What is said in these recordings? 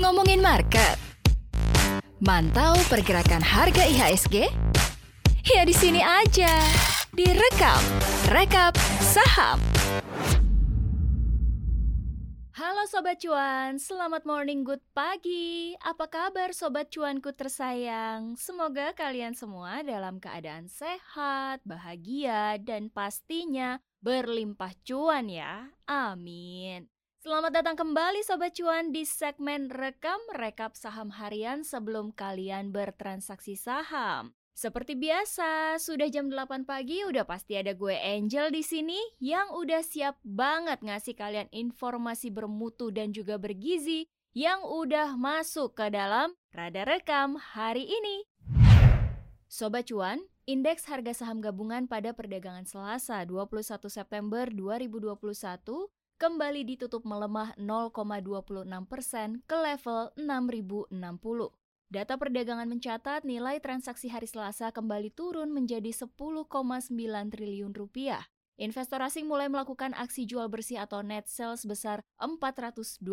Ngomongin market. Mantau pergerakan harga IHSG? Ya di sini aja. Direkap, rekap saham. Halo Sobat Cuan, selamat morning, good pagi. Apa kabar Sobat Cuanku tersayang? Semoga kalian semua dalam keadaan sehat, bahagia, dan pastinya berlimpah cuan ya. Amin. Selamat datang kembali Sobat Cuan di segmen Rekam Rekap Saham Harian sebelum kalian bertransaksi saham. Seperti biasa, sudah jam 8 pagi udah pasti ada gue Angel di sini yang udah siap banget ngasih kalian informasi bermutu dan juga bergizi yang udah masuk ke dalam Radar Rekam hari ini. Sobat Cuan, indeks harga saham gabungan pada perdagangan Selasa 21 September 2021 kembali ditutup melemah 0,26 persen ke level 6060. Data perdagangan mencatat nilai transaksi hari Selasa kembali turun menjadi 10,9 triliun rupiah. Investor asing mulai melakukan aksi jual bersih atau net sale sebesar 429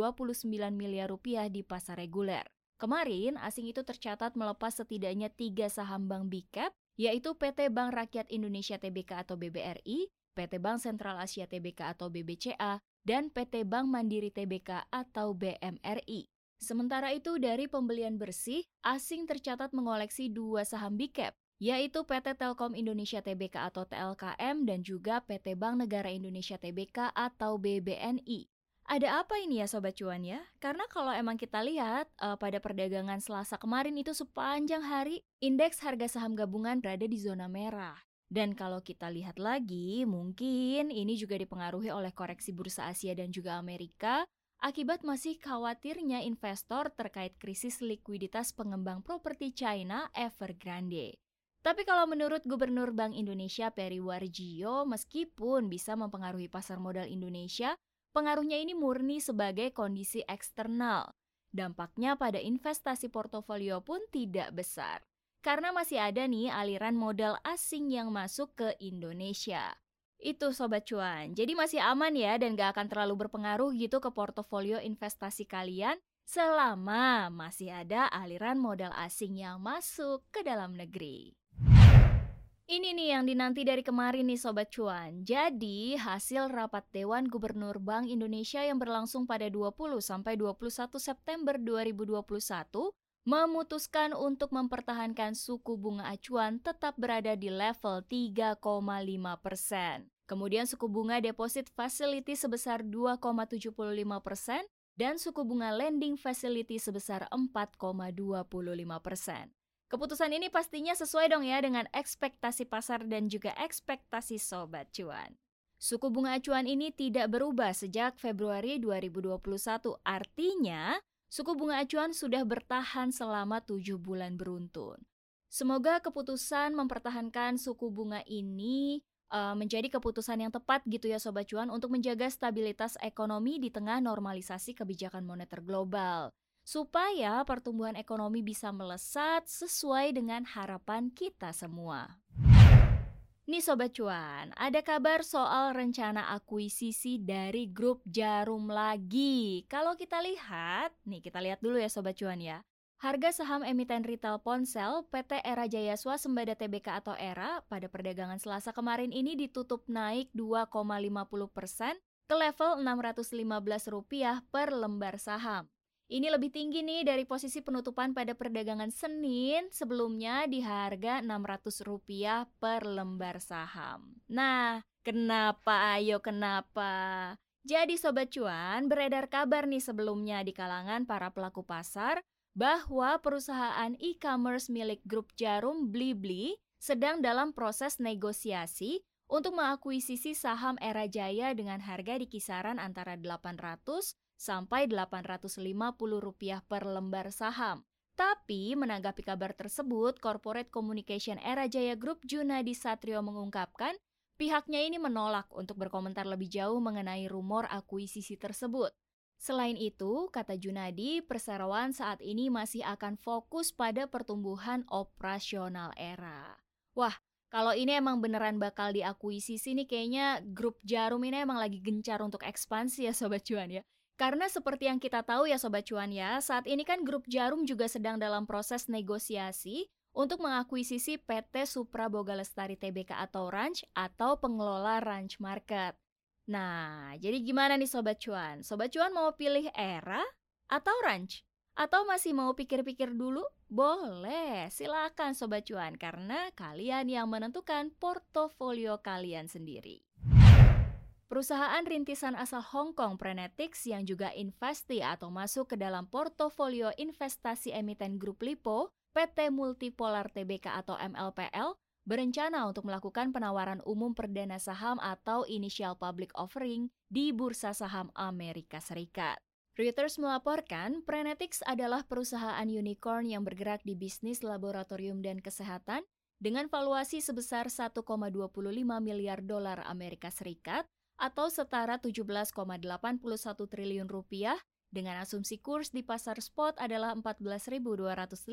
miliar rupiah di pasar reguler. Kemarin, asing itu tercatat melepas setidaknya tiga saham bank big cap, yaitu PT Bank Rakyat Indonesia Tbk atau BBRI, PT Bank Sentral Asia Tbk atau BBCA, dan PT Bank Mandiri Tbk atau BMRI. Sementara itu dari pembelian bersih, asing tercatat mengoleksi dua saham big cap, yaitu PT Telkom Indonesia Tbk atau TLKM dan juga PT Bank Negara Indonesia Tbk atau BBNI. Ada apa ini ya Sobat Cuan ya? Karena kalau emang kita lihat uh, pada perdagangan Selasa kemarin itu sepanjang hari indeks harga saham gabungan berada di zona merah. Dan kalau kita lihat lagi, mungkin ini juga dipengaruhi oleh koreksi bursa Asia dan juga Amerika akibat masih khawatirnya investor terkait krisis likuiditas pengembang properti China Evergrande. Tapi kalau menurut Gubernur Bank Indonesia Peri Warjio, meskipun bisa mempengaruhi pasar modal Indonesia, pengaruhnya ini murni sebagai kondisi eksternal. Dampaknya pada investasi portofolio pun tidak besar. Karena masih ada nih aliran modal asing yang masuk ke Indonesia. Itu Sobat Cuan. Jadi masih aman ya dan gak akan terlalu berpengaruh gitu ke portofolio investasi kalian selama masih ada aliran modal asing yang masuk ke dalam negeri. Ini nih yang dinanti dari kemarin nih Sobat Cuan. Jadi, hasil rapat Dewan Gubernur Bank Indonesia yang berlangsung pada 20 sampai 21 September 2021 memutuskan untuk mempertahankan suku bunga acuan tetap berada di level 3,5 persen. Kemudian suku bunga deposit facility sebesar 2,75 persen dan suku bunga lending facility sebesar 4,25 persen. Keputusan ini pastinya sesuai dong ya dengan ekspektasi pasar dan juga ekspektasi sobat cuan. Suku bunga acuan ini tidak berubah sejak Februari 2021. Artinya, suku bunga acuan sudah bertahan selama 7 bulan beruntun. Semoga keputusan mempertahankan suku bunga ini uh, menjadi keputusan yang tepat gitu ya Sobat Cuan untuk menjaga stabilitas ekonomi di tengah normalisasi kebijakan moneter global. Supaya pertumbuhan ekonomi bisa melesat sesuai dengan harapan kita semua. Nih Sobat Cuan, ada kabar soal rencana akuisisi dari grup Jarum lagi. Kalau kita lihat, nih kita lihat dulu ya Sobat Cuan ya. Harga saham emiten retail ponsel PT Era Jaya Swasembada Tbk atau Era pada perdagangan Selasa kemarin ini ditutup naik 2,50 persen ke level Rp615 per lembar saham. Ini lebih tinggi nih dari posisi penutupan pada perdagangan Senin sebelumnya di harga Rp600 per lembar saham. Nah, kenapa ayo kenapa? Jadi Sobat Cuan, beredar kabar nih sebelumnya di kalangan para pelaku pasar bahwa perusahaan e-commerce milik grup Jarum Blibli sedang dalam proses negosiasi untuk mengakuisisi saham Era Jaya dengan harga di kisaran antara 800 sampai 850 rupiah per lembar saham. Tapi menanggapi kabar tersebut, Corporate Communication Era Jaya Group Junadi Satrio mengungkapkan pihaknya ini menolak untuk berkomentar lebih jauh mengenai rumor akuisisi tersebut. Selain itu, kata Junadi, perseroan saat ini masih akan fokus pada pertumbuhan operasional era. Wah, Kalau ini emang beneran bakal diakuisisi nih kayaknya grup Jarum ini emang lagi gencar untuk ekspansi ya Sobat Cuan ya. Karena seperti yang kita tahu ya Sobat Cuan ya, saat ini kan grup Jarum juga sedang dalam proses negosiasi untuk mengakuisisi PT Supra Boga Lestari Tbk atau Ranch atau pengelola Ranch Market. Nah, jadi gimana nih Sobat Cuan? Sobat Cuan mau pilih era atau Ranch? Atau masih mau pikir-pikir dulu? Boleh, silakan Sobat Cuan karena kalian yang menentukan portofolio kalian sendiri. Perusahaan rintisan asal Hong Kong Prenetics yang juga investi atau masuk ke dalam portofolio investasi emiten grup Lipo, PT Multipolar Tbk atau MLPL, berencana untuk melakukan penawaran umum perdana saham atau initial public offering di Bursa Saham Amerika Serikat. Reuters melaporkan, Prenetics adalah perusahaan unicorn yang bergerak di bisnis laboratorium dan kesehatan dengan valuasi sebesar 1,25 miliar dolar Amerika Serikat atau setara 17,81 triliun rupiah dengan asumsi kurs di pasar spot adalah 14.250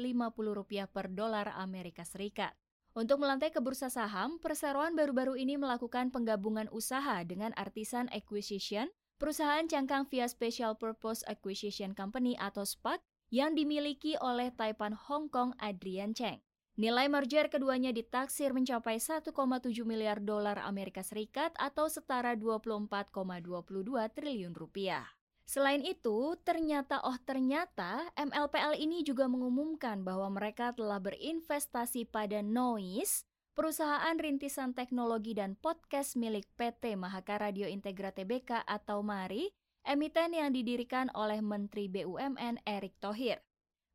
rupiah per dolar Amerika Serikat. Untuk melantai ke bursa saham, perseroan baru-baru ini melakukan penggabungan usaha dengan Artisan Acquisition perusahaan cangkang via Special Purpose Acquisition Company atau SPAC yang dimiliki oleh Taipan Hong Kong Adrian Cheng. Nilai merger keduanya ditaksir mencapai 1,7 miliar dolar Amerika Serikat atau setara 24,22 triliun rupiah. Selain itu, ternyata oh ternyata MLPL ini juga mengumumkan bahwa mereka telah berinvestasi pada Noise, perusahaan rintisan teknologi dan podcast milik PT Mahaka Radio Integra Tbk atau MARI, emiten yang didirikan oleh Menteri BUMN Erick Thohir.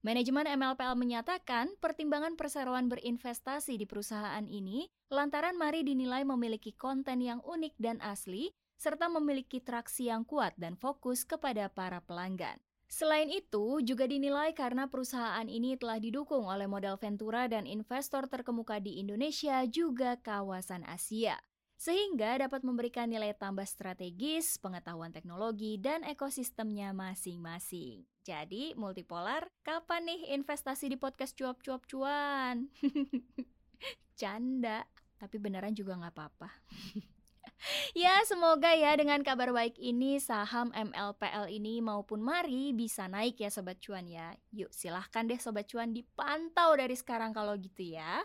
Manajemen MLPL menyatakan pertimbangan perseroan berinvestasi di perusahaan ini lantaran MARI dinilai memiliki konten yang unik dan asli, serta memiliki traksi yang kuat dan fokus kepada para pelanggan. Selain itu, juga dinilai karena perusahaan ini telah didukung oleh modal Ventura dan investor terkemuka di Indonesia juga kawasan Asia. Sehingga dapat memberikan nilai tambah strategis, pengetahuan teknologi, dan ekosistemnya masing-masing. Jadi, multipolar, kapan nih investasi di podcast cuap-cuap cuan? Canda, tapi beneran juga nggak apa-apa. ya, semoga ya dengan kabar baik ini saham MLPL ini maupun Mari bisa naik ya Sobat Cuan ya. Yuk silahkan deh Sobat Cuan dipantau dari sekarang kalau gitu ya.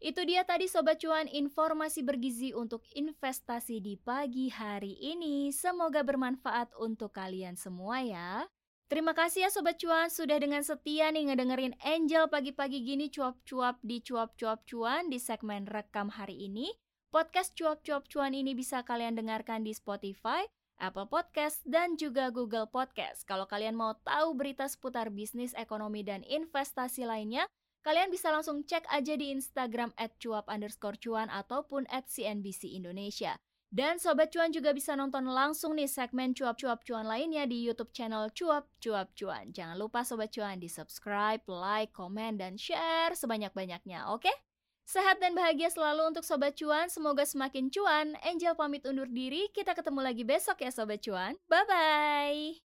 Itu dia tadi Sobat Cuan informasi bergizi untuk investasi di pagi hari ini. Semoga bermanfaat untuk kalian semua ya. Terima kasih ya Sobat Cuan sudah dengan setia nih ngedengerin Angel pagi-pagi gini cuap-cuap di cuap-cuap cuan di segmen rekam hari ini. Podcast Cuap-Cuap Cuan ini bisa kalian dengarkan di Spotify, Apple Podcast, dan juga Google Podcast. Kalau kalian mau tahu berita seputar bisnis, ekonomi, dan investasi lainnya, kalian bisa langsung cek aja di Instagram at cuap underscore cuan ataupun at CNBC Indonesia. Dan Sobat Cuan juga bisa nonton langsung nih segmen cuap-cuap cuan lainnya di YouTube channel Cuap Cuap Cuan. Jangan lupa Sobat Cuan di subscribe, like, komen, dan share sebanyak-banyaknya, oke? Okay? Sehat dan bahagia selalu untuk Sobat Cuan, semoga semakin cuan. Angel pamit undur diri, kita ketemu lagi besok ya Sobat Cuan. Bye-bye!